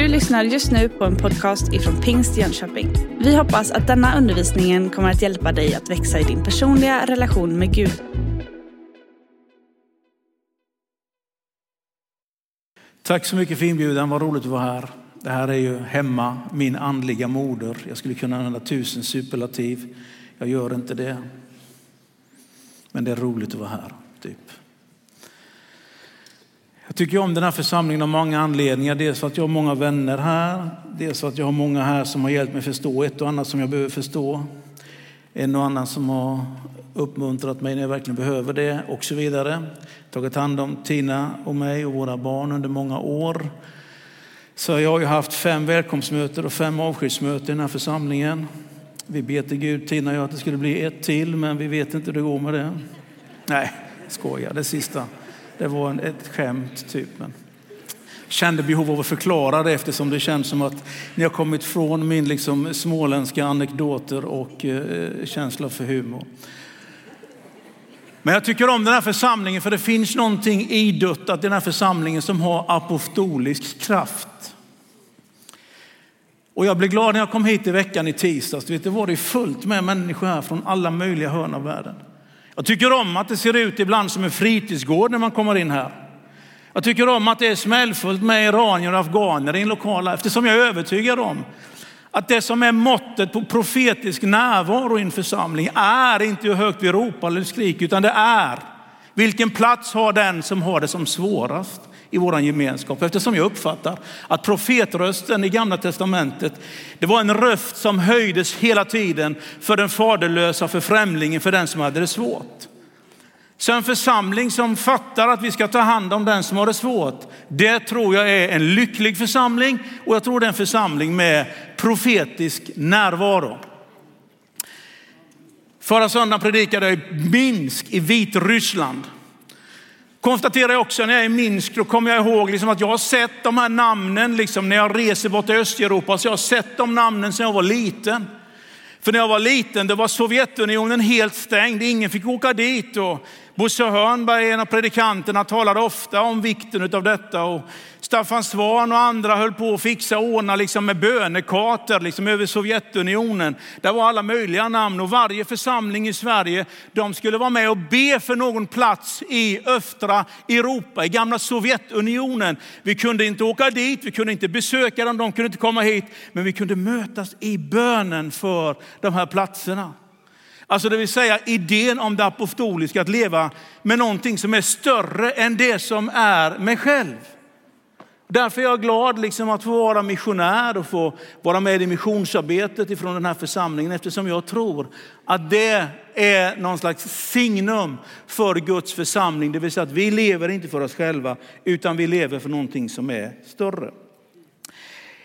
Du lyssnar just nu på en podcast ifrån Pingst Jönköping. Vi hoppas att denna undervisning kommer att hjälpa dig att växa i din personliga relation med Gud. Tack så mycket för inbjudan, vad roligt att vara här. Det här är ju hemma, min andliga moder. Jag skulle kunna använda tusen superlativ. Jag gör inte det. Men det är roligt att vara här, typ. Jag tycker om den här församlingen av många anledningar. Dels för att jag har många vänner här. Dels för att jag har många här som har hjälpt mig förstå ett och annat som jag behöver förstå. En och annan som har uppmuntrat mig när jag verkligen behöver det och så vidare. Tagit hand om Tina och mig och våra barn under många år. Så jag har ju haft fem välkomstmöten och fem avskedsmöten i den här församlingen. Vi ber till Gud, Tina och jag, att det skulle bli ett till, men vi vet inte hur det går med det. Nej, skojar, det sista. Det var en, ett skämt typ. Men kände behov av att förklara det eftersom det känns som att ni har kommit från min liksom småländska anekdoter och eh, känsla för humor. Men jag tycker om den här församlingen för det finns någonting iduttat i den här församlingen som har apostolisk kraft. Och jag blev glad när jag kom hit i veckan i tisdags. Vet, det var det fullt med människor här från alla möjliga hörn av världen. Jag tycker om att det ser ut ibland som en fritidsgård när man kommer in här. Jag tycker om att det är smällfullt med iranier och afghaner i en lokal eftersom jag är övertygad om att det som är måttet på profetisk närvaro i en församling är inte hur högt vi ropar eller skriker, utan det är vilken plats har den som har det som svårast i vår gemenskap. Eftersom jag uppfattar att profetrösten i gamla testamentet, det var en röst som höjdes hela tiden för den faderlösa, för främlingen, för den som hade det svårt. Så en församling som fattar att vi ska ta hand om den som har det svårt, det tror jag är en lycklig församling och jag tror det är en församling med profetisk närvaro. Förra söndagen predikade jag i Minsk i Vitryssland. Konstaterar jag också när jag är i Minsk, då kommer jag ihåg liksom att jag har sett de här namnen liksom när jag reser bort till Östeuropa. Så jag har sett de namnen sedan jag var liten. För när jag var liten då var Sovjetunionen helt stängd, ingen fick åka dit. Och Bosse Hörnberg, en av predikanterna, talade ofta om vikten av detta. Och Staffan Svan och andra höll på att fixa och ordna liksom med bönekartor liksom över Sovjetunionen. Där var alla möjliga namn och varje församling i Sverige, de skulle vara med och be för någon plats i östra Europa, i gamla Sovjetunionen. Vi kunde inte åka dit, vi kunde inte besöka dem, de kunde inte komma hit, men vi kunde mötas i bönen för de här platserna. Alltså det vill säga idén om det apostoliska, att leva med någonting som är större än det som är mig själv. Därför är jag glad liksom att få vara missionär och få vara med i missionsarbetet ifrån den här församlingen eftersom jag tror att det är någon slags signum för Guds församling. Det vill säga att vi lever inte för oss själva utan vi lever för någonting som är större.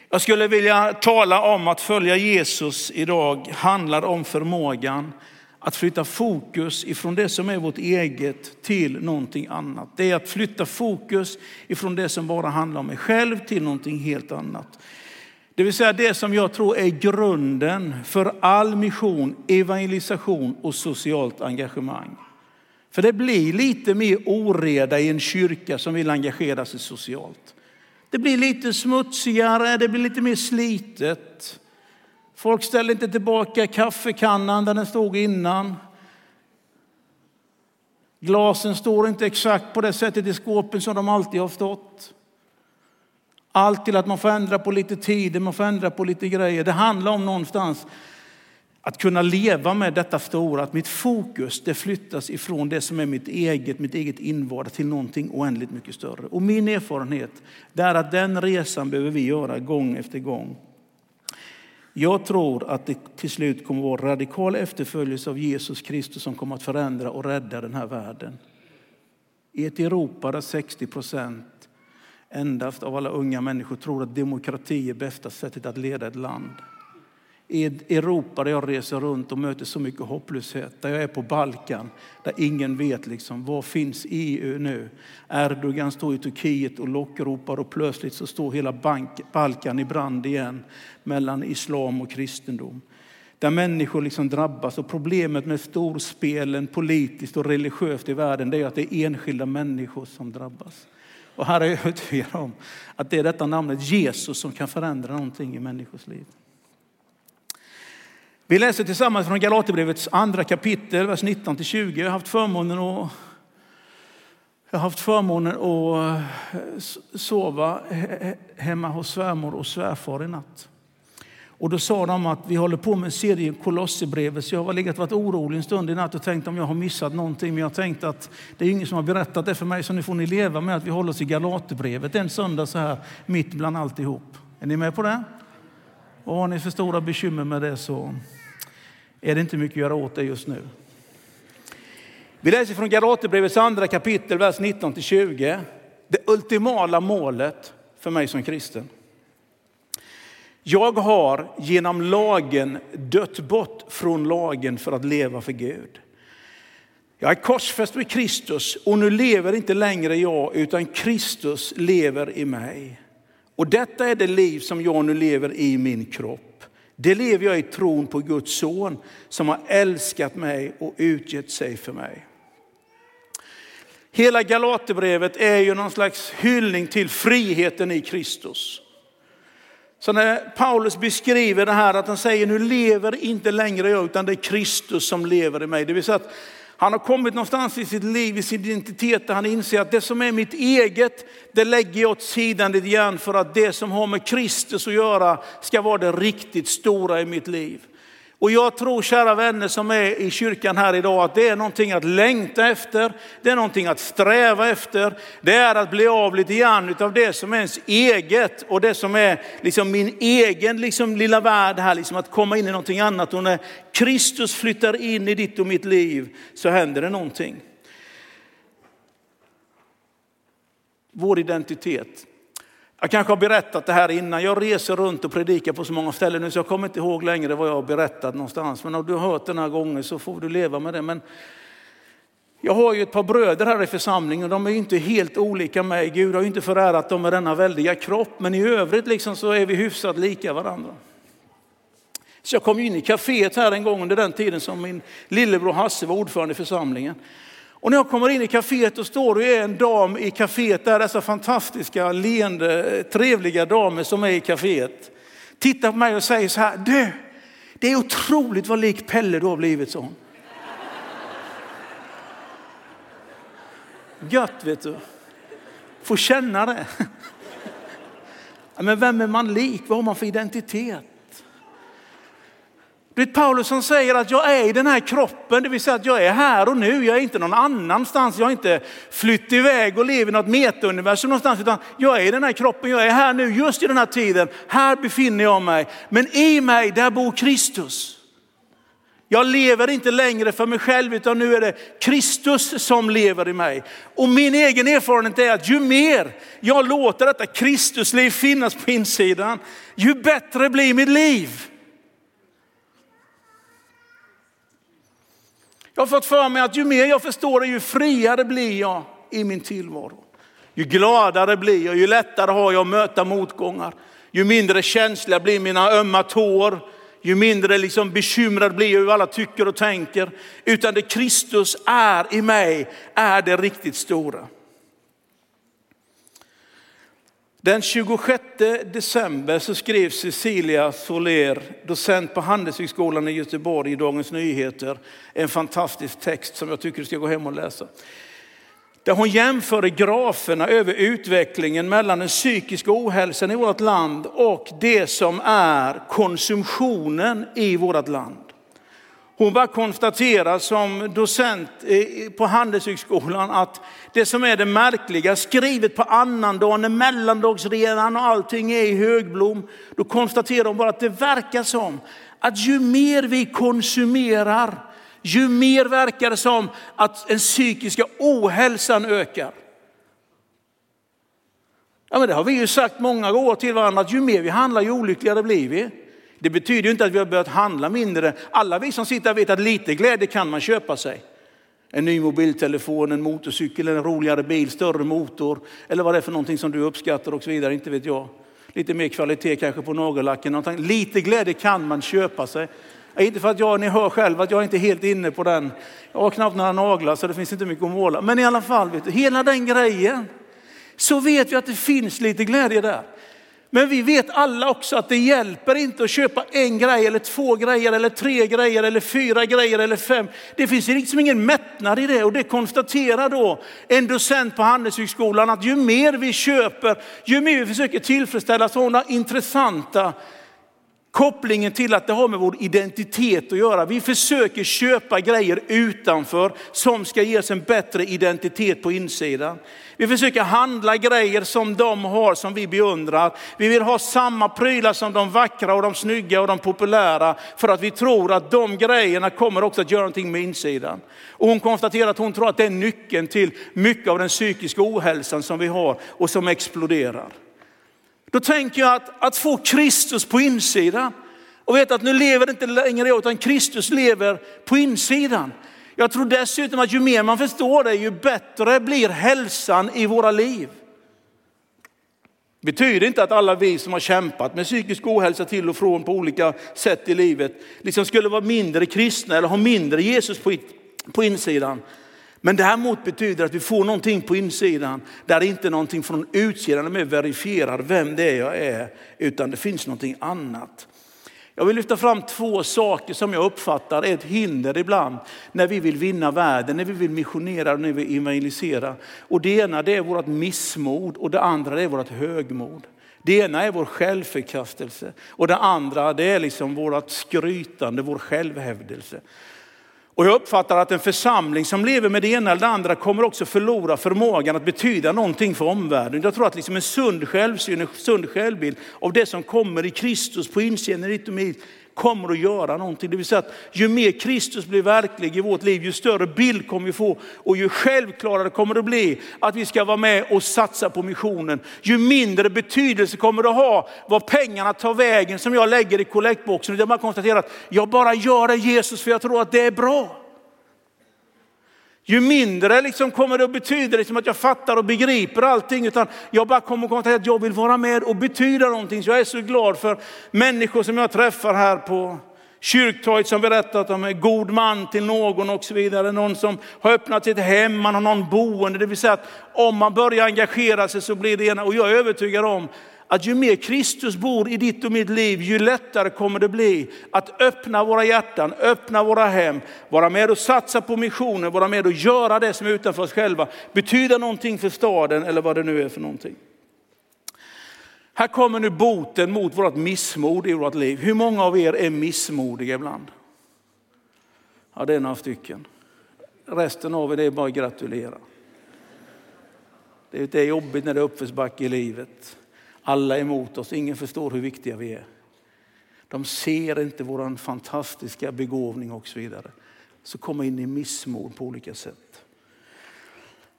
Jag skulle vilja tala om att följa Jesus idag handlar om förmågan att flytta fokus ifrån det som är vårt eget till någonting annat. Det är att flytta fokus ifrån det som bara handlar om mig själv till någonting helt annat. Det vill säga det som jag tror är grunden för all mission, evangelisation och socialt engagemang. För det blir lite mer oreda i en kyrka som vill engagera sig socialt. Det blir lite smutsigare, det blir lite mer slitet. Folk ställer inte tillbaka kaffekannan där den stod innan. Glasen står inte exakt på det sättet i skåpen som de alltid har stått. Allt till att man får ändra på lite tider, man får ändra på lite grejer. Det handlar om någonstans att kunna leva med detta stora, att mitt fokus det flyttas ifrån det som är mitt eget, mitt eget invarda till någonting oändligt mycket större. Och min erfarenhet är att den resan behöver vi göra gång efter gång. Jag tror att det till slut kommer att vara radikal efterföljelse av Jesus Kristus som kommer att förändra och rädda den här världen. I ett Europa där 60 procent endast av alla unga människor tror att demokrati är bästa sättet att leda ett land i Europa där jag reser runt och möter så mycket hopplöshet. Där jag är på Balkan, där ingen vet liksom, var finns EU nu? Erdogan står i Turkiet och lockropar och plötsligt så står hela Balkan i brand igen mellan islam och kristendom. Där människor liksom drabbas och problemet med storspelen politiskt och religiöst i världen det är att det är enskilda människor som drabbas. Och här är jag övertygad om att det är detta namnet Jesus som kan förändra någonting i människors liv. Vi läser tillsammans från Galaterbrevets andra kapitel, vers 19 till 20. Jag har haft förmånen att jag har haft förmånen att eh, sova hemma hos svärmor och svärfar i natt. Och då sa de att vi håller på med en serie Kolosserbrevet, så jag har legat varit orolig en stund i natt och tänkt om jag har missat någonting. Men jag tänkte att det är ingen som har berättat det för mig, så nu får ni leva med att vi håller oss i Galaterbrevet en söndag så här mitt bland alltihop. Är ni med på det? Och har ni för stora bekymmer med det så är det inte mycket att göra åt det just nu. Vi läser från Galaterbrevets andra kapitel, vers 19 20. Det ultimala målet för mig som kristen. Jag har genom lagen dött bort från lagen för att leva för Gud. Jag är korsfäst med Kristus och nu lever inte längre jag utan Kristus lever i mig. Och detta är det liv som jag nu lever i min kropp. Det lever jag i tron på Guds son som har älskat mig och utgett sig för mig. Hela Galaterbrevet är ju någon slags hyllning till friheten i Kristus. Så när Paulus beskriver det här att han säger nu lever inte längre jag utan det är Kristus som lever i mig. Det vill säga att han har kommit någonstans i sitt liv, i sin identitet där han inser att det som är mitt eget, det lägger jag åt sidan lite grann för att det som har med Kristus att göra ska vara det riktigt stora i mitt liv. Och jag tror, kära vänner som är i kyrkan här idag, att det är någonting att längta efter, det är någonting att sträva efter. Det är att bli av lite grann av det som är ens eget och det som är liksom min egen liksom lilla värld här, liksom att komma in i någonting annat. Och när Kristus flyttar in i ditt och mitt liv så händer det någonting. Vår identitet. Jag kanske har berättat det här innan. Jag reser runt och predikar på så många ställen nu så jag kommer inte ihåg längre vad jag har berättat någonstans. Men om du har hört den här gången så får du leva med det. Men jag har ju ett par bröder här i församlingen. De är inte helt olika mig. Gud har ju inte förärat dem med denna väldiga kropp. Men i övrigt liksom så är vi hyfsat lika varandra. Så jag kom in i kaféet här en gång under den tiden som min lillebror Hasse var ordförande i församlingen. Och när jag kommer in i kaféet och står det en dam i kaféet där, dessa fantastiska, leende, trevliga damer som är i kaféet. Tittar på mig och säger så här, du, det är otroligt vad lik Pelle du har blivit så. Gött vet du. Få känna det. Men vem är man lik? Vad har man för identitet? Det Paulus som säger att jag är i den här kroppen, det vill säga att jag är här och nu. Jag är inte någon annanstans. Jag har inte flytt iväg och lever i något metauniversum någonstans. Utan jag är i den här kroppen, jag är här nu, just i den här tiden. Här befinner jag mig. Men i mig, där bor Kristus. Jag lever inte längre för mig själv utan nu är det Kristus som lever i mig. Och min egen erfarenhet är att ju mer jag låter detta Kristusliv finnas på insidan, ju bättre blir mitt liv. Jag har fått för mig att ju mer jag förstår det, ju friare blir jag i min tillvaro. Ju gladare blir jag, ju lättare har jag att möta motgångar. Ju mindre känsliga blir mina ömma tår, ju mindre liksom bekymrad blir jag hur alla tycker och tänker. Utan det Kristus är i mig är det riktigt stora. Den 26 december så skrev Cecilia Soler, docent på Handelshögskolan i Göteborg i Dagens Nyheter, en fantastisk text som jag tycker du ska gå hem och läsa. Där hon jämförde graferna över utvecklingen mellan den psykiska ohälsan i vårt land och det som är konsumtionen i vårt land. Hon bara konstaterar som docent på Handelshögskolan att det som är det märkliga, skrivet på annandagen, mellandagsredan och allting är i högblom. Då konstaterar hon bara att det verkar som att ju mer vi konsumerar, ju mer verkar det som att den psykiska ohälsan ökar. Ja, men det har vi ju sagt många år till varandra, att ju mer vi handlar ju olyckligare blir vi. Det betyder ju inte att vi har börjat handla mindre. Alla vi som sitter här vet att lite glädje kan man köpa sig. En ny mobiltelefon, en motorcykel, en roligare bil, större motor eller vad det är för någonting som du uppskattar och så vidare, inte vet jag. Lite mer kvalitet kanske på nagellacken. Lite glädje kan man köpa sig. Inte för att jag, ni hör själv att jag inte är helt inne på den. Jag har knappt några naglar så det finns inte mycket att måla. Men i alla fall, vet du, hela den grejen. så vet vi att det finns lite glädje där. Men vi vet alla också att det hjälper inte att köpa en grej eller två grejer eller tre grejer eller fyra grejer eller fem. Det finns liksom ingen mättnad i det och det konstaterar då en docent på Handelshögskolan att ju mer vi köper, ju mer vi försöker tillfredsställa sådana intressanta kopplingen till att det har med vår identitet att göra. Vi försöker köpa grejer utanför som ska ge oss en bättre identitet på insidan. Vi försöker handla grejer som de har som vi beundrar. Vi vill ha samma prylar som de vackra och de snygga och de populära för att vi tror att de grejerna kommer också att göra någonting med insidan. Och hon konstaterar att hon tror att det är nyckeln till mycket av den psykiska ohälsan som vi har och som exploderar. Då tänker jag att, att få Kristus på insidan och veta att nu lever det inte längre jag utan Kristus lever på insidan. Jag tror dessutom att ju mer man förstår det, ju bättre blir hälsan i våra liv. Det betyder inte att alla vi som har kämpat med psykisk ohälsa till och från på olika sätt i livet liksom skulle vara mindre kristna eller ha mindre Jesus på, på insidan. Men däremot betyder att vi får någonting på insidan där det inte är någonting från utsidan som verifierar vem det är jag är, utan det finns någonting annat. Jag vill lyfta fram två saker som jag uppfattar är ett hinder ibland när vi vill vinna världen, när vi vill missionera och när vi vill evangelisera. Och det ena det är vårt missmod och det andra det är vårt högmod. Det ena är vår självförkastelse och det andra det är liksom vårt skrytande, vår självhävdelse. Och jag uppfattar att en församling som lever med det ena eller det andra kommer också förlora förmågan att betyda någonting för omvärlden. Jag tror att liksom en sund självsyn, en sund självbild av det som kommer i Kristus på insidan ditt och mitt kommer att göra någonting. Det vill säga att ju mer Kristus blir verklig i vårt liv, ju större bild kommer vi få och ju självklarare kommer det bli att vi ska vara med och satsa på missionen. Ju mindre betydelse kommer det att ha vad pengarna tar vägen som jag lägger i kollektboxen. Jag bara konstaterar att jag bara gör det Jesus för jag tror att det är bra. Ju mindre liksom kommer det att betyda liksom att jag fattar och begriper allting, utan jag bara kommer att konstatera att jag vill vara med och betyda någonting. Så jag är så glad för människor som jag träffar här på kyrktorget som berättar att de är god man till någon och så vidare. Någon som har öppnat sitt hem, man har någon boende. Det vill säga att om man börjar engagera sig så blir det ena. Och jag är övertygad om att ju mer Kristus bor i ditt och mitt liv, ju lättare kommer det bli att öppna våra hjärtan, öppna våra hem, vara med och satsa på missionen, vara med och göra det som är utanför oss själva, betyda någonting för staden eller vad det nu är för någonting. Här kommer nu boten mot vårt missmod i vårt liv. Hur många av er är missmodiga ibland? Ja, det är några stycken. Resten av er, det är bara att gratulera. Det är jobbigt när det är uppförsbacke i livet. Alla är emot oss, ingen förstår hur viktiga vi är. De ser inte vår fantastiska begåvning och så vidare. Så komma in i missmod på olika sätt.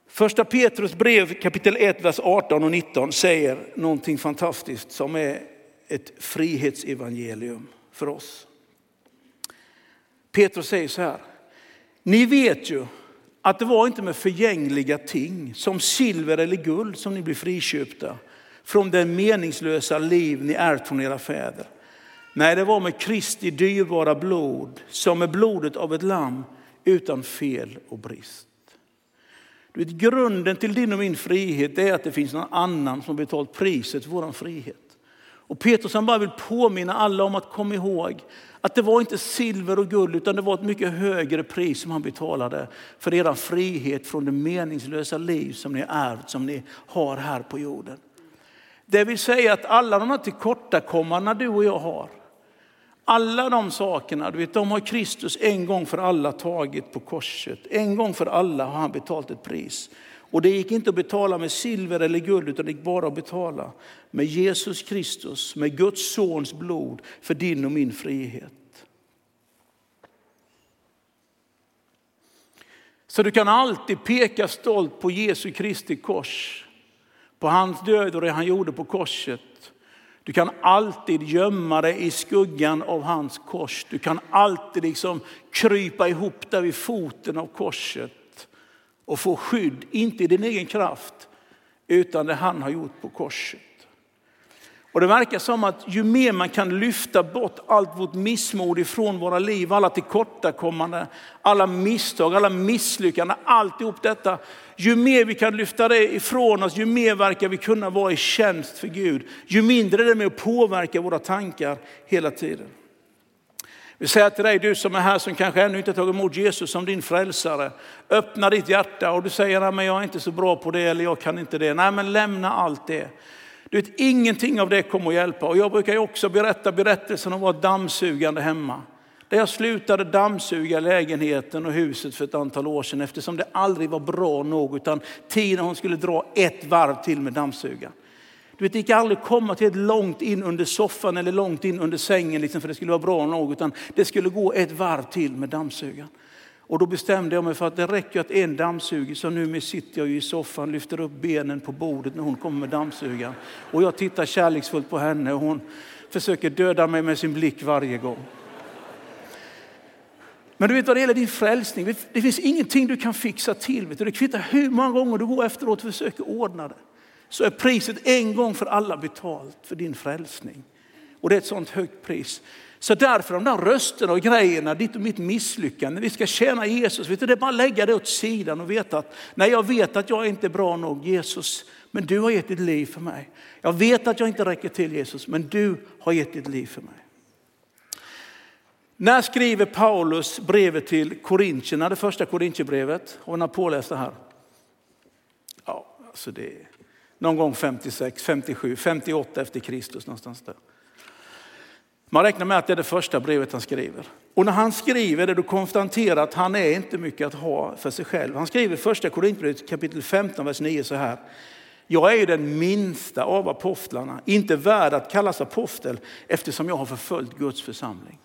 Första Petrus brev kapitel 1, vers 18 och 19 säger någonting fantastiskt som är ett frihetsevangelium för oss. Petrus säger så här, ni vet ju att det var inte med förgängliga ting som silver eller guld som ni blev friköpta från det meningslösa liv ni ärvt från era fäder. Nej, det var med Kristi dyrbara blod, som med blodet av ett lamm utan fel och brist. Du vet, grunden till din och min frihet är att det finns någon annan som betalt priset för vår frihet. Och Petrus han bara vill påminna alla om att komma ihåg att det var inte silver och guld utan det var ett mycket högre pris som han betalade för er frihet från det meningslösa liv som ni ärvt, som ni har här på jorden. Det vill säga att alla de här tillkortakommandena du och jag har, alla de sakerna, du vet, de har Kristus en gång för alla tagit på korset. En gång för alla har han betalt ett pris. Och det gick inte att betala med silver eller guld, utan det gick bara att betala med Jesus Kristus, med Guds sons blod för din och min frihet. Så du kan alltid peka stolt på Jesu Kristi kors på hans död och det han gjorde på korset. Du kan alltid gömma dig i skuggan av hans kors. Du kan alltid liksom krypa ihop där vid foten av korset och få skydd, inte i din egen kraft, utan det han har gjort på korset. Och det verkar som att ju mer man kan lyfta bort allt vårt missmod ifrån våra liv, alla tillkortakommanden, alla misstag, alla misslyckanden, alltihop detta. Ju mer vi kan lyfta det ifrån oss, ju mer verkar vi kunna vara i tjänst för Gud. Ju mindre är det med att påverka våra tankar hela tiden. Vi säger till dig, du som är här som kanske ännu inte tagit emot Jesus som din frälsare. Öppna ditt hjärta och du säger, men jag är inte så bra på det eller jag kan inte det. Nej men lämna allt det. Du vet, ingenting av det kommer att hjälpa. Och jag brukar ju också berätta berättelsen om att vara dammsugande hemma. Där jag slutade dammsuga lägenheten och huset för ett antal år sedan eftersom det aldrig var bra nog utan tiden hon skulle dra ett varv till med dammsugaren. Du vet, det gick aldrig komma till ett långt in under soffan eller långt in under sängen liksom, för det skulle vara bra nog utan det skulle gå ett varv till med dammsugaren. Och då bestämde jag mig för att det räcker att en dammsuger, så nu sitter jag i soffan, lyfter upp benen på bordet när hon kommer med dammsugaren. Och jag tittar kärleksfullt på henne och hon försöker döda mig med sin blick varje gång. Men du vet vad det gäller din frälsning, det finns ingenting du kan fixa till. Vet du? Det kvittar hur många gånger du går efteråt och försöker ordna det. Så är priset en gång för alla betalt för din frälsning. Och det är ett sånt högt pris. Så därför de där rösterna och grejerna, ditt och mitt misslyckande, vi ska tjäna Jesus, vet du, det är bara att lägga det åt sidan och veta att, nej jag vet att jag inte är bra nog Jesus, men du har gett ditt liv för mig. Jag vet att jag inte räcker till Jesus, men du har gett ditt liv för mig. När skriver Paulus brevet till Korintierna, det första Korintierbrevet? Har ni påläst det här? Ja, alltså det är någon gång 56, 57, 58 efter Kristus någonstans där. Man räknar med att det är det första brevet han skriver. Och när han skriver det, då konstaterar att han är inte mycket att ha för sig själv. Han skriver första Korintierbrevet kapitel 15, vers 9 så här. Jag är ju den minsta av apostlarna, inte värd att kallas apostel eftersom jag har förföljt Guds församling.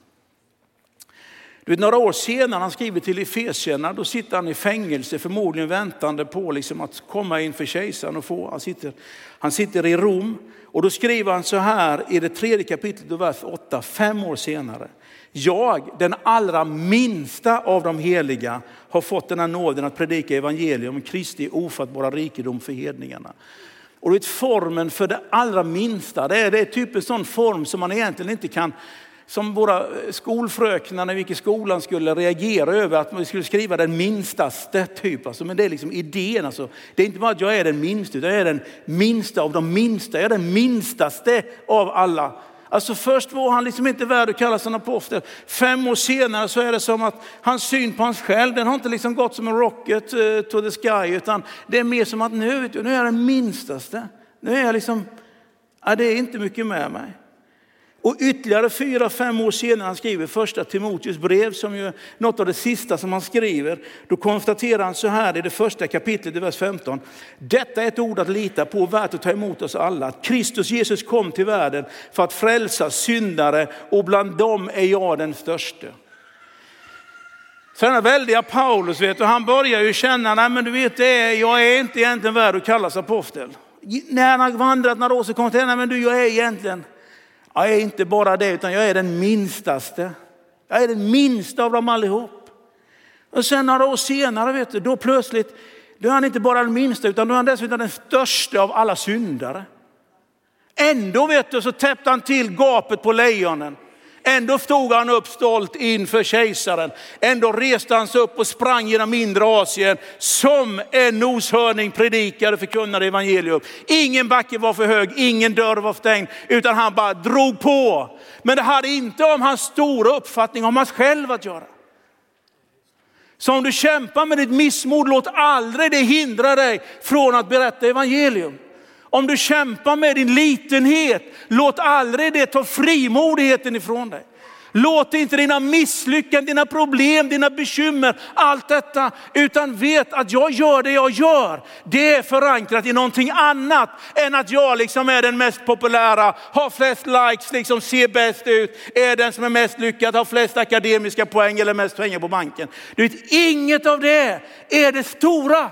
Du vet, några år senare han skriver till Efesierna, då sitter han i fängelse, förmodligen väntande på liksom att komma inför kejsaren och få. Han sitter, han sitter i Rom och då skriver han så här i det tredje kapitlet, och vers 8, fem år senare. Jag, den allra minsta av de heliga, har fått den här nåden att predika evangelium om Kristi ofattbara rikedom för hedningarna. Och du vet, formen för det allra minsta, det är, det är typ en sån form som man egentligen inte kan som våra eh, skolfröknar när vi gick i skolan skulle reagera över att vi skulle skriva den minstaste typ. Alltså, men det är liksom idén. Alltså. Det är inte bara att jag är den minsta, utan jag är den minsta av de minsta. Jag är den minstaste av alla. Alltså först var han liksom inte värd att kallas en apostel. Fem år senare så är det som att hans syn på hans själv, den har inte liksom gått som en rocket eh, to the sky, utan det är mer som att nu, nu är jag den minstaste. Nu är jag liksom, ja, det är inte mycket med mig. Och ytterligare fyra, fem år senare han skriver första Timoteus brev, som ju är något av det sista som han skriver, då konstaterar han så här i det första kapitlet i vers 15. Detta är ett ord att lita på, värt att ta emot oss alla. Att Kristus Jesus kom till världen för att frälsa syndare och bland dem är jag den störste. Så den väldiga Paulus, vet du, han börjar ju känna, nej men du vet, det jag är inte egentligen värd att kallas apostel. När han har vandrat några år så kommer han till, nej men du, jag är egentligen jag är inte bara det, utan jag är den minstaste. Jag är den minsta av dem allihop. Och sen några år senare, vet du, då plötsligt, då är han inte bara den minsta, utan då är han dessutom den största av alla syndare. Ändå vet du, så täppte han till gapet på lejonen. Ändå stod han upp stolt inför kejsaren. Ändå reste han sig upp och sprang genom mindre Asien som en noshörning predikade och förkunnade evangelium. Ingen backe var för hög, ingen dörr var stängd, utan han bara drog på. Men det hade inte om hans stora uppfattning om hans själv att göra. Så om du kämpar med ditt missmod, låt aldrig det hindra dig från att berätta evangelium. Om du kämpar med din litenhet, låt aldrig det ta frimodigheten ifrån dig. Låt inte dina misslyckanden, dina problem, dina bekymmer, allt detta, utan vet att jag gör det jag gör. Det är förankrat i någonting annat än att jag liksom är den mest populära, har flest likes, liksom ser bäst ut, är den som är mest lyckad, har flest akademiska poäng eller mest pengar på banken. Du vet, inget av det är det stora.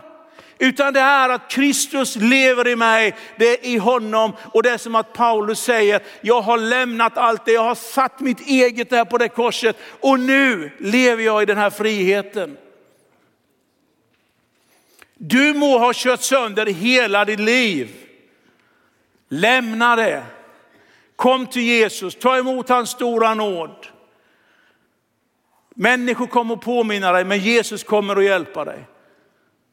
Utan det är att Kristus lever i mig, det är i honom. Och det är som att Paulus säger, jag har lämnat allt det, jag har satt mitt eget där på det korset och nu lever jag i den här friheten. Du må ha kört sönder hela ditt liv. Lämna det. Kom till Jesus, ta emot hans stora nåd. Människor kommer att påminna dig, men Jesus kommer att hjälpa dig.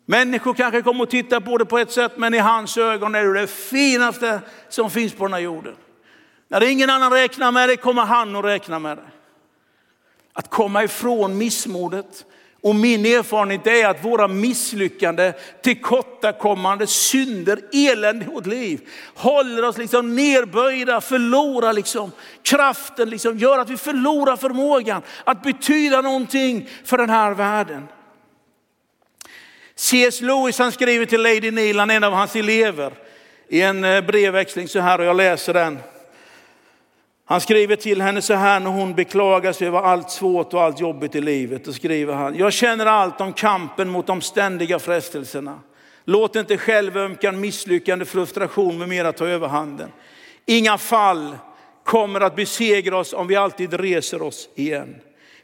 Människor kanske kommer att titta på det på ett sätt, men i hans ögon är du det finaste som finns på den här jorden. När ingen annan räknar med det kommer han att räkna med det. Att komma ifrån missmodet. Och min erfarenhet är att våra misslyckande, tillkortakommande, synder, elände i vårt liv håller oss liksom nerböjda, förlorar liksom kraften, liksom gör att vi förlorar förmågan att betyda någonting för den här världen. C.S. Lewis han skriver till Lady Nilan, en av hans elever, i en eh, brevväxling så här och jag läser den. Han skriver till henne så här när hon beklagar sig över allt svårt och allt jobbigt i livet. Då skriver han, jag känner allt om kampen mot de ständiga frestelserna. Låt inte självömkan, misslyckande, frustration med mera ta överhanden. Inga fall kommer att besegra oss om vi alltid reser oss igen.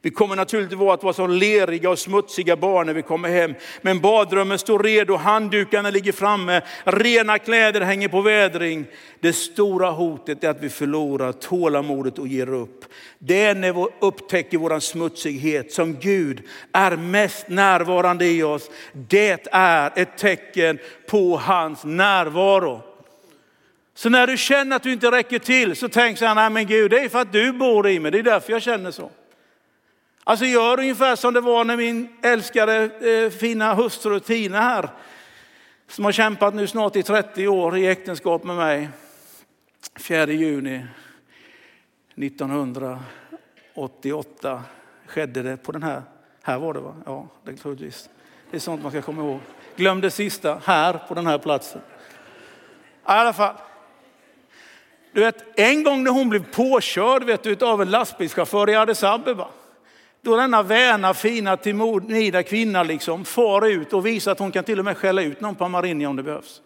Vi kommer naturligtvis att vara så leriga och smutsiga barn när vi kommer hem. Men badrummen står redo, handdukarna ligger framme, rena kläder hänger på vädring. Det stora hotet är att vi förlorar tålamodet och ger upp. Det är när vi upptäcker vår smutsighet som Gud är mest närvarande i oss. Det är ett tecken på hans närvaro. Så när du känner att du inte räcker till så tänk så här, nej men Gud det är för att du bor i mig, det är därför jag känner så. Alltså gör ungefär som det var när min älskade eh, fina hustru Tina här, som har kämpat nu snart i 30 år i äktenskap med mig. 4 juni 1988 skedde det på den här, här var det va? Ja, det troligtvis. Det är sånt man ska komma ihåg. Glöm det sista, här på den här platsen. I alla fall. Du vet, en gång när hon blev påkörd vet du, av en lastbilschaufför i Addis Abeba då denna väna, fina, timida kvinna liksom far ut och visar att hon kan till och med skälla ut någon på Marinia om det behövs.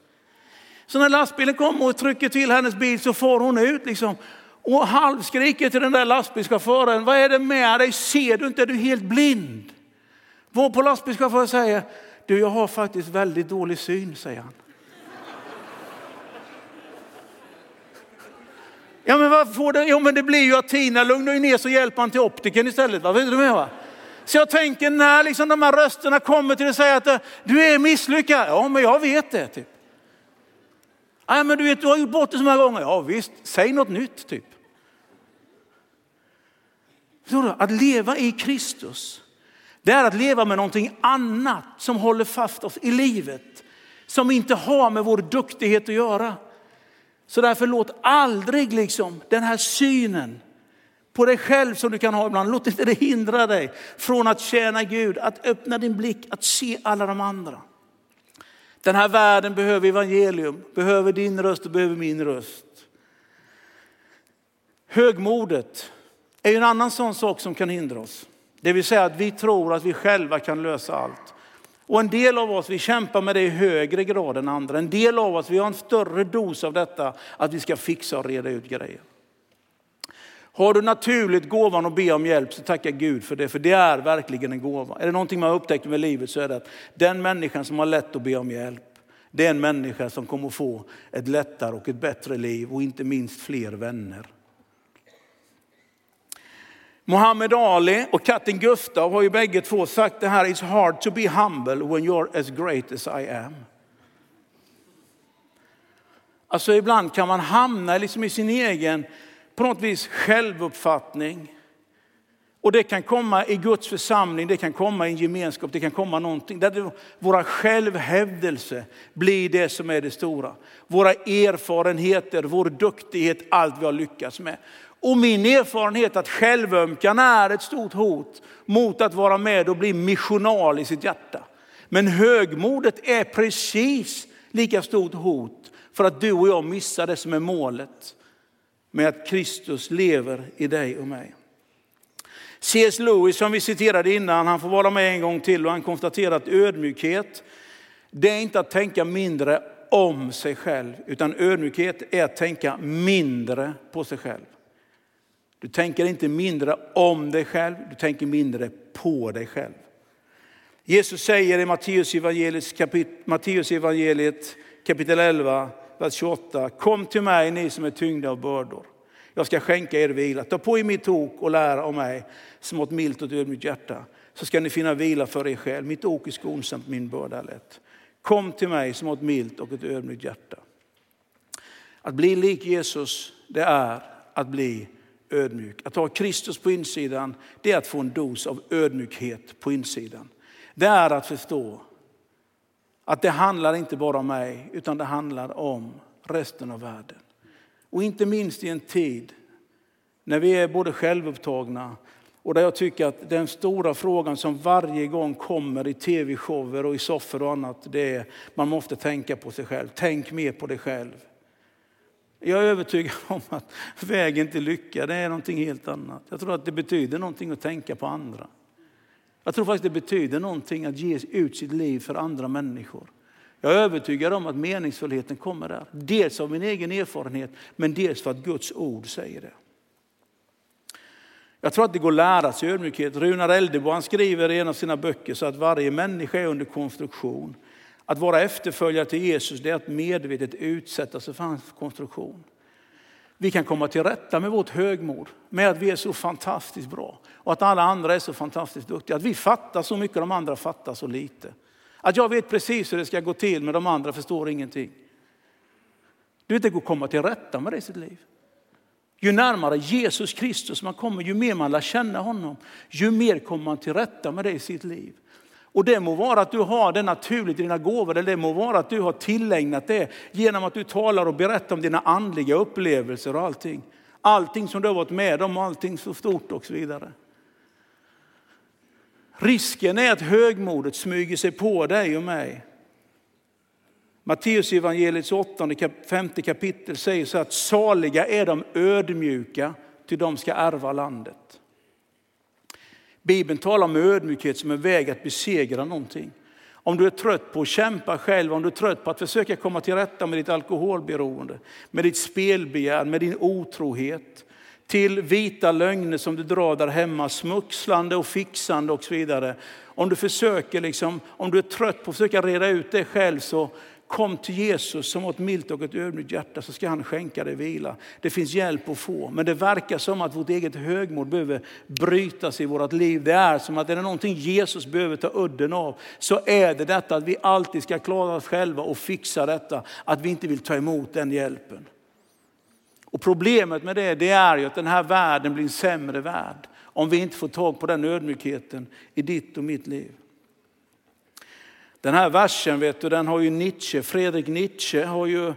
Så när lastbilen kommer och trycker till hennes bil så får hon ut liksom och halvskriker till den där lastbilschauffören, vad är det med dig? Ser du inte? Är du helt blind? Var på lastbilschauffören säger, du jag har faktiskt väldigt dålig syn, säger han. Ja men vad får det? Jo men det blir ju att Tina lugnar ner så hjälper han till optiken istället. Vad vet du med va? Så jag tänker när liksom de här rösterna kommer till det och säger att eh, du är misslyckad. Ja men jag vet det. Typ. Ja men du vet du har gjort bort det så många gånger. Ja visst, säg något nytt typ. Att leva i Kristus, det är att leva med någonting annat som håller fast oss i livet. Som inte har med vår duktighet att göra. Så därför låt aldrig liksom den här synen på dig själv som du kan ha ibland, låt inte det hindra dig från att tjäna Gud, att öppna din blick, att se alla de andra. Den här världen behöver evangelium, behöver din röst och behöver min röst. Högmodet är en annan sån sak som kan hindra oss. Det vill säga att vi tror att vi själva kan lösa allt. Och en del av oss vi kämpar med det i högre grad än andra. En del av oss vi har en större dos av detta att vi ska fixa och reda ut grejer. Har du naturligt gåvan att be om hjälp så tacka Gud för det, för det är verkligen en gåva. Är det någonting man har upptäckt med livet så är det att den människan som har lätt att be om hjälp, det är en människa som kommer få ett lättare och ett bättre liv och inte minst fler vänner. Muhammed Ali och katten Gustav har ju bägge två sagt det här, it's hard to be humble when you're as great as I am. Alltså ibland kan man hamna liksom i sin egen, på något vis självuppfattning. Och det kan komma i Guds församling, det kan komma i en gemenskap, det kan komma någonting. Där våra självhävdelse blir det som är det stora. Våra erfarenheter, vår duktighet, allt vi har lyckats med. Och min erfarenhet att självömkan är ett stort hot mot att vara med och bli missional i sitt hjärta. Men högmodet är precis lika stort hot för att du och jag missar det som är målet med att Kristus lever i dig och mig. C.S. Lewis som vi citerade innan, han får vara med en gång till och han konstaterar att ödmjukhet, det är inte att tänka mindre om sig själv, utan ödmjukhet är att tänka mindre på sig själv. Du tänker inte mindre om dig själv, du tänker mindre på dig själv. Jesus säger i Matteus evangeliet, kapit Matteus evangeliet kapitel 11, vers 28. Kom till mig ni som är tyngda av bördor. Jag ska skänka er vila. Ta på er mitt ok och lära av mig som ett milt och ödmjukt hjärta. Så ska ni finna vila för er själ. Mitt ok är skonsamt, min börda är lätt. Kom till mig som har ett milt och ett ödmjukt hjärta. Att bli lik Jesus, det är att bli ödmjuk. Att ha Kristus på insidan, det är att få en dos av ödmjukhet på insidan. Det är att förstå att det handlar inte bara om mig, utan det handlar om resten av världen. Och inte minst i en tid när vi är både självupptagna och där jag tycker att den stora frågan som varje gång kommer i tv-shower och i soffor och annat, det är man måste tänka på sig själv. Tänk mer på dig själv. Jag är övertygad om att vägen till lycka det är någonting helt annat. Jag tror att det betyder någonting att tänka på andra. Jag tror faktiskt det betyder någonting att ge ut sitt liv för andra människor. Jag är övertygad om att meningsfullheten kommer där. Dels av min egen erfarenhet, men dels för att Guds ord säger det. Jag tror att det går att lära sig ödmjukhet. Runar Eldebo han skriver i en av sina böcker så att varje människa är under konstruktion. Att vara efterföljare till Jesus det är att medvetet utsätta sig för hans konstruktion. Vi kan komma till rätta med vårt högmod, med att vi är så fantastiskt bra och att alla andra är så fantastiskt duktiga. Att vi fattar så mycket, och de andra fattar så lite. Att jag vet precis hur det ska gå till men de andra förstår ingenting. Du vet, det går att komma till rätta med det i sitt liv. Ju närmare Jesus Kristus man kommer, ju mer man lär känna honom, ju mer kommer man till rätta med det i sitt liv. Och det må vara att du har det naturligt i dina gåvor, eller det må vara att du har tillägnat det genom att du talar och berättar om dina andliga upplevelser och allting. Allting som du har varit med om, allting så stort och så vidare. Risken är att högmodet smyger sig på dig och mig. Matteus evangeliets åttonde, femte kapitel säger så att saliga är de ödmjuka, till de ska ärva landet. Bibeln talar om ödmjukhet som en väg att besegra någonting. Om du är trött på att kämpa själv, om du är trött på att försöka komma till rätta med ditt alkoholberoende, med ditt spelbegär, med din otrohet, till vita lögner som du drar där hemma, smuxlande och fixande och så vidare. Om du försöker, liksom, om du är trött på att försöka reda ut det själv så Kom till Jesus som har ett milt och ett ödmjukt hjärta så ska han skänka dig vila. Det finns hjälp att få. Men det verkar som att vårt eget högmod behöver brytas i vårt liv. Det är som att är det någonting Jesus behöver ta udden av så är det detta att vi alltid ska klara oss själva och fixa detta. Att vi inte vill ta emot den hjälpen. Och problemet med det, det är ju att den här världen blir en sämre värld om vi inte får tag på den ödmjukheten i ditt och mitt liv. Den här versen vet du, den har ju Nietzsche, Fredrik Nietzsche har ju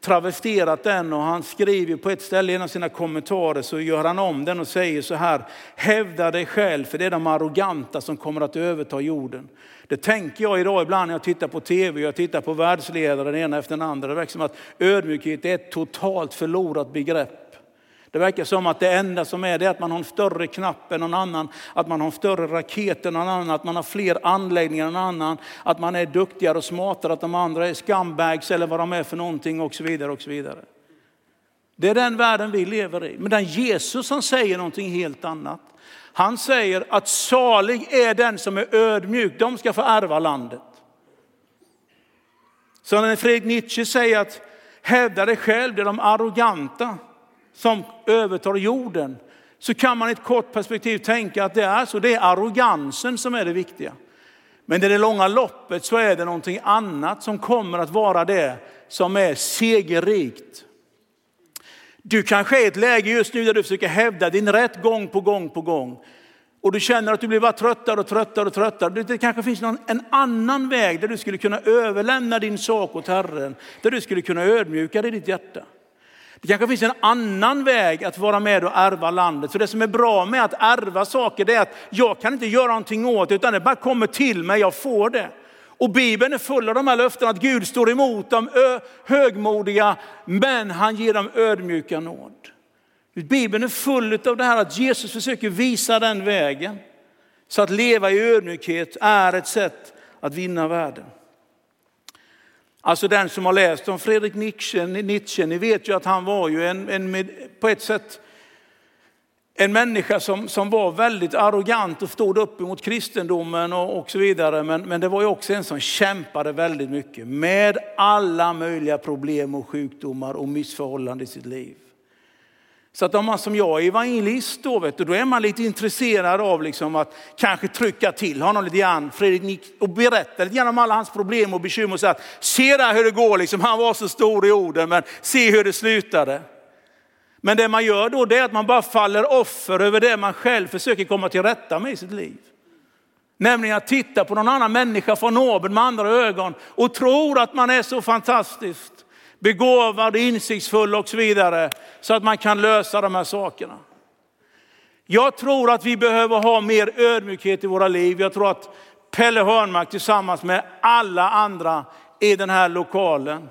travesterat den och han skriver på ett ställe i en av sina kommentarer så gör han om den och säger så här, hävda dig själv för det är de arroganta som kommer att överta jorden. Det tänker jag idag ibland när jag tittar på tv och jag tittar på världsledare den ena efter den andra. Det verkar som att ödmjukhet är ett totalt förlorat begrepp. Det verkar som att det enda som är det är att man har en större knapp än någon annan, att man har en större raket än någon annan, att man har fler anläggningar än någon annan, att man är duktigare och smartare, att de andra är scumbags eller vad de är för någonting och så vidare. och så vidare. Det är den världen vi lever i. Men den Jesus han säger någonting helt annat. Han säger att salig är den som är ödmjuk, de ska få ärva landet. Så när Fredrik Nietzsche säger att hävda dig själv, det är de arroganta som övertar jorden så kan man i ett kort perspektiv tänka att det är så. Det är arrogansen som är det viktiga. Men i det långa loppet så är det någonting annat som kommer att vara det som är segerrikt. Du kanske är i ett läge just nu där du försöker hävda din rätt gång på gång på gång. Och du känner att du blir bara tröttare och tröttare och tröttare. Det kanske finns någon, en annan väg där du skulle kunna överlämna din sak åt Herren. Där du skulle kunna ödmjuka dig i ditt hjärta. Det kanske finns en annan väg att vara med och ärva landet. För det som är bra med att ärva saker det är att jag kan inte göra någonting åt det utan det bara kommer till mig, jag får det. Och Bibeln är full av de här löftena att Gud står emot de högmodiga men han ger dem ödmjuka nåd. Bibeln är full av det här att Jesus försöker visa den vägen. Så att leva i ödmjukhet är ett sätt att vinna världen. Alltså den som har läst om Fredrik Nietzsche, Nietzsche ni vet ju att han var ju en, en på ett sätt en människa som, som var väldigt arrogant och stod upp emot kristendomen och, och så vidare. Men, men det var ju också en som kämpade väldigt mycket med alla möjliga problem och sjukdomar och missförhållanden i sitt liv. Så att om man som jag är evangelist då, vet du, då är man lite intresserad av liksom att kanske trycka till honom lite grann, Fredrik, och berätta lite grann om alla hans problem och bekymmer och säga att se där hur det går, liksom. han var så stor i orden men se hur det slutade. Men det man gör då det är att man bara faller offer över det man själv försöker komma till rätta med i sitt liv. Nämligen att titta på någon annan människa från oben med andra ögon och tror att man är så fantastiskt begåvad, insiktsfull och så vidare. Så att man kan lösa de här sakerna. Jag tror att vi behöver ha mer ödmjukhet i våra liv. Jag tror att Pelle Hörnmark tillsammans med alla andra i den här lokalen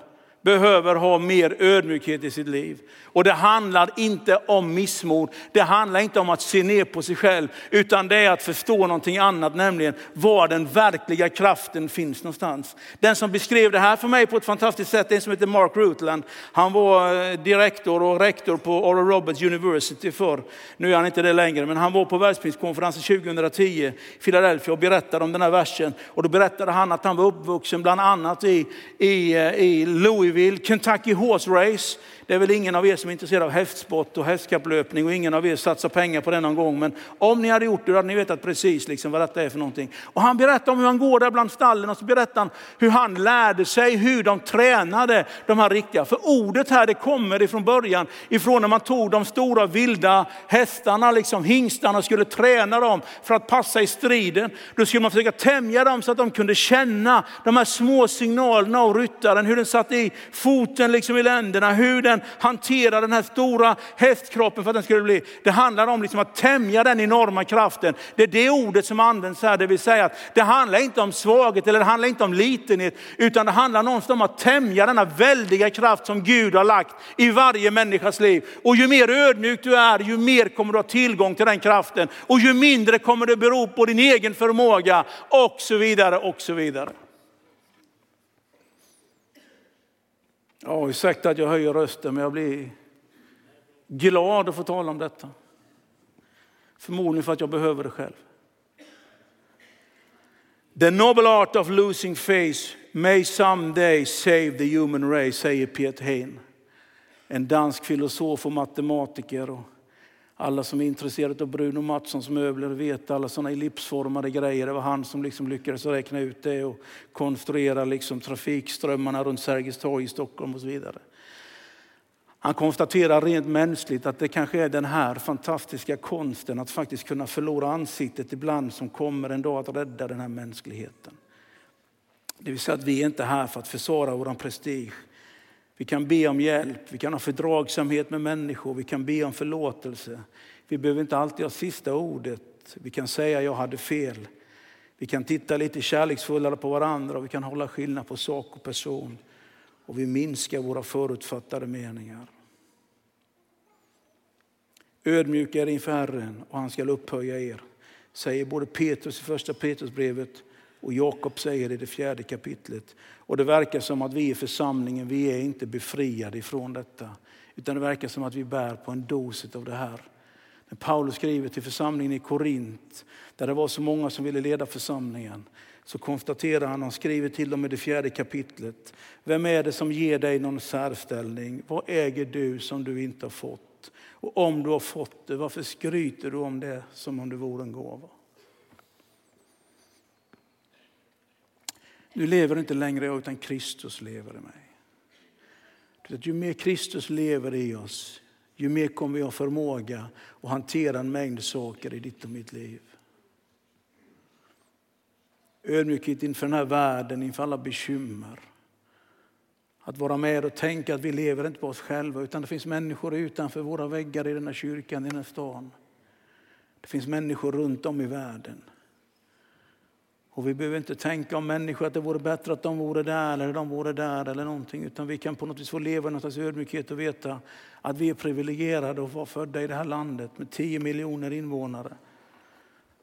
behöver ha mer ödmjukhet i sitt liv. Och det handlar inte om missmod, det handlar inte om att se ner på sig själv, utan det är att förstå någonting annat, nämligen var den verkliga kraften finns någonstans. Den som beskrev det här för mig på ett fantastiskt sätt, det är en som heter Mark Rutland. Han var eh, direktor och rektor på Oral Roberts University förr. Nu är han inte det längre, men han var på världspriskonferensen 2010 i Philadelphia och berättade om den här versen. Och då berättade han att han var uppvuxen bland annat i, i, eh, i Louisville, Kentucky Horse Race. Det är väl ingen av er som är intresserad av hästsport och hästkapplöpning och ingen av er satsar pengar på det någon gång. Men om ni hade gjort det då hade ni vetat precis liksom vad detta är för någonting. Och han berättar om hur han går där bland stallen och så berättar han hur han lärde sig hur de tränade de här riktiga. För ordet här det kommer ifrån början, ifrån när man tog de stora vilda hästarna, liksom hingstarna och skulle träna dem för att passa i striden. Då skulle man försöka tämja dem så att de kunde känna de här små signalerna av ryttaren, hur den satte i foten liksom i länderna, hur den hanterar den här stora hästkroppen för att den skulle bli. Det handlar om liksom att tämja den enorma kraften. Det är det ordet som används här, det vill säga att det handlar inte om svaghet eller det handlar inte om litenhet, utan det handlar någonstans om att tämja denna väldiga kraft som Gud har lagt i varje människas liv. Och ju mer ödmjuk du är, ju mer kommer du ha tillgång till den kraften. Och ju mindre kommer det bero på din egen förmåga och så vidare och så vidare. Ja, ursäkta att jag höjer rösten, men jag blir glad att få tala om detta. Förmodligen för att jag behöver det själv. The noble art of losing face may someday save the human race, säger Piet Hein. En dansk filosof och matematiker. Och alla som är intresserade av Bruno Mattssons möbler vet alla sådana ellipsformade grejer. Det var han som liksom lyckades räkna ut det och konstruera liksom trafikströmmarna runt Sergels torg i Stockholm och så vidare. Han konstaterar rent mänskligt att det kanske är den här fantastiska konsten att faktiskt kunna förlora ansiktet ibland som kommer en dag att rädda den här mänskligheten. Det vill säga att vi är inte här för att försvara vår prestige vi kan be om hjälp, vi kan ha fördragsamhet med människor, vi kan be om förlåtelse. Vi behöver inte alltid ha sista ordet. Vi kan säga jag hade fel. Vi kan titta lite kärleksfullare på varandra och vi kan hålla skillnad på sak och person. Och vi minskar våra förutfattade meningar. Ödmjuka er inför Herren och han ska upphöja er, säger både Petrus i första Petrusbrevet och Jakob säger i det fjärde kapitlet. Och det verkar som att vi i församlingen, vi är inte befriade ifrån detta. Utan det verkar som att vi bär på en dos av det här. När Paulus skriver till församlingen i Korint, där det var så många som ville leda församlingen, så konstaterar han, han skriver till dem i det fjärde kapitlet. Vem är det som ger dig någon särställning? Vad äger du som du inte har fått? Och om du har fått det, varför skryter du om det som om det vore en gåva? Nu lever inte längre jag utan Kristus lever i mig. Ju mer Kristus lever i oss, ju mer kommer vi ha förmåga att hantera en mängd saker i ditt och mitt liv. Ödmjukhet inför den här världen, inför alla bekymmer. Att vara med och tänka att vi lever inte på oss själva utan det finns människor utanför våra väggar i den här kyrkan, i den här stan. Det finns människor runt om i världen. Och vi behöver inte tänka om människor att det vore bättre att de vore där eller de vore där eller någonting. Utan vi kan på något vis få leva i någon slags ödmjukhet och veta att vi är privilegierade att vara födda i det här landet med 10 miljoner invånare.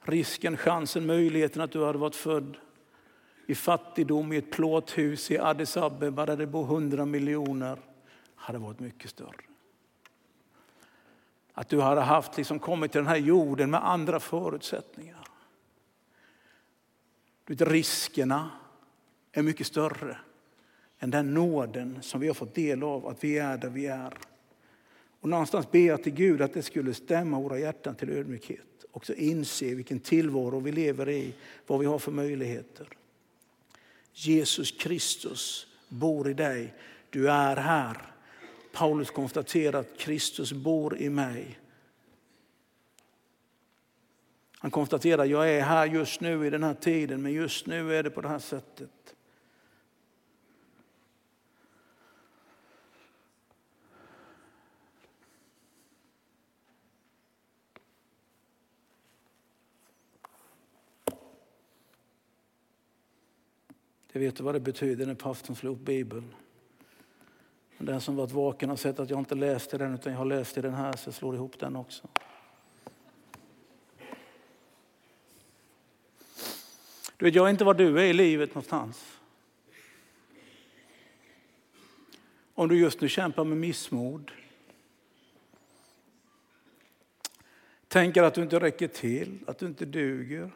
Risken, chansen, möjligheten att du hade varit född i fattigdom i ett plåthus i Addis Abeba där det bor 100 miljoner hade varit mycket större. Att du hade haft liksom kommit till den här jorden med andra förutsättningar. Riskerna är mycket större än den nåden som vi har fått del av, att vi är där vi är. Och någonstans ber jag till Gud att det skulle stämma våra hjärtan till ödmjukhet. och inse vilken tillvaro vi lever i, vad vi har för möjligheter. Jesus Kristus bor i dig. Du är här. Paulus konstaterar att Kristus bor i mig. Han konstaterar att jag är här just nu i den här tiden, men just nu är det på det här sättet. Jag vet vad det betyder när pastorn slår upp Bibeln. Den som varit vaken har sett att jag inte läste den utan jag har läst i den här så jag slår ihop den också. Du vet, jag vet inte var du är i livet någonstans. Om du just nu kämpar med missmod. Tänker att du inte räcker till, att du inte duger.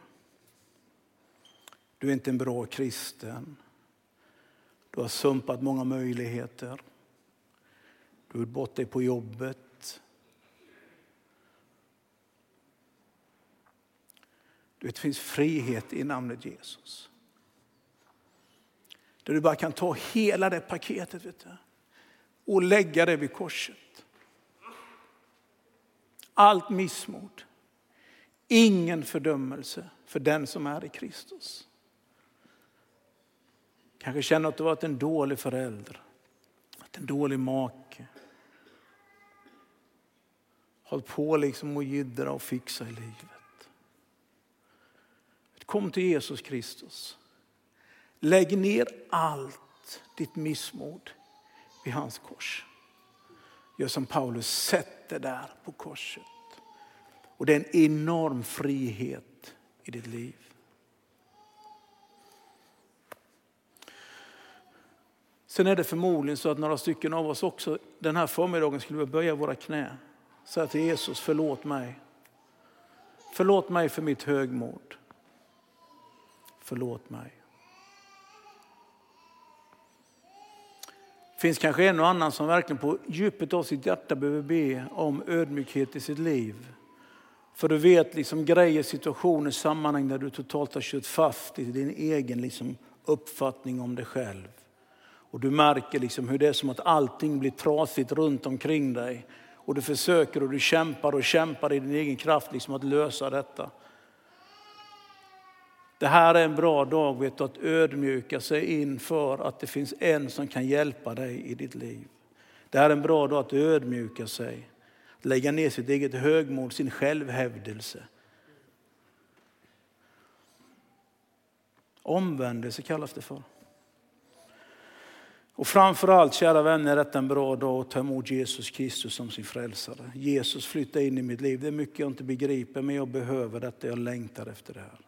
Du är inte en bra kristen. Du har sumpat många möjligheter. Du är bort dig på jobbet. Du vet, det finns frihet i namnet Jesus. Där du bara kan ta hela det paketet vet du, och lägga det vid korset. Allt missmod. Ingen fördömelse för den som är i Kristus. Kanske känner att du varit en dålig förälder, en dålig make. Håll på liksom att jiddra och fixa i livet. Kom till Jesus Kristus. Lägg ner allt ditt missmod vid hans kors. Gör som Paulus, sätt det där på korset. Och det är en enorm frihet i ditt liv. Sen är det förmodligen så att några stycken av oss också den här förmiddagen skulle böja våra knä. Säga till Jesus, förlåt mig. Förlåt mig för mitt högmod. Förlåt mig. Det finns kanske en och annan som verkligen på djupet av sitt hjärta behöver be om ödmjukhet i sitt liv. För du vet liksom grejer, situationer, sammanhang där du totalt har kört fast i din egen liksom uppfattning om dig själv. Och du märker liksom hur det är som att allting blir trasigt runt omkring dig. Och du försöker och du kämpar och kämpar i din egen kraft liksom att lösa detta. Det här är en bra dag vet du, att ödmjuka sig inför att det finns en som kan hjälpa dig i ditt liv. Det här är en bra dag att ödmjuka sig, att lägga ner sitt eget högmod, sin självhävdelse. Omvändelse kallas det för. Och framförallt, kära vänner, är detta en bra dag att ta emot Jesus Kristus som sin frälsare. Jesus flytta in i mitt liv. Det är mycket jag inte begriper, men jag behöver detta. Jag längtar efter det här.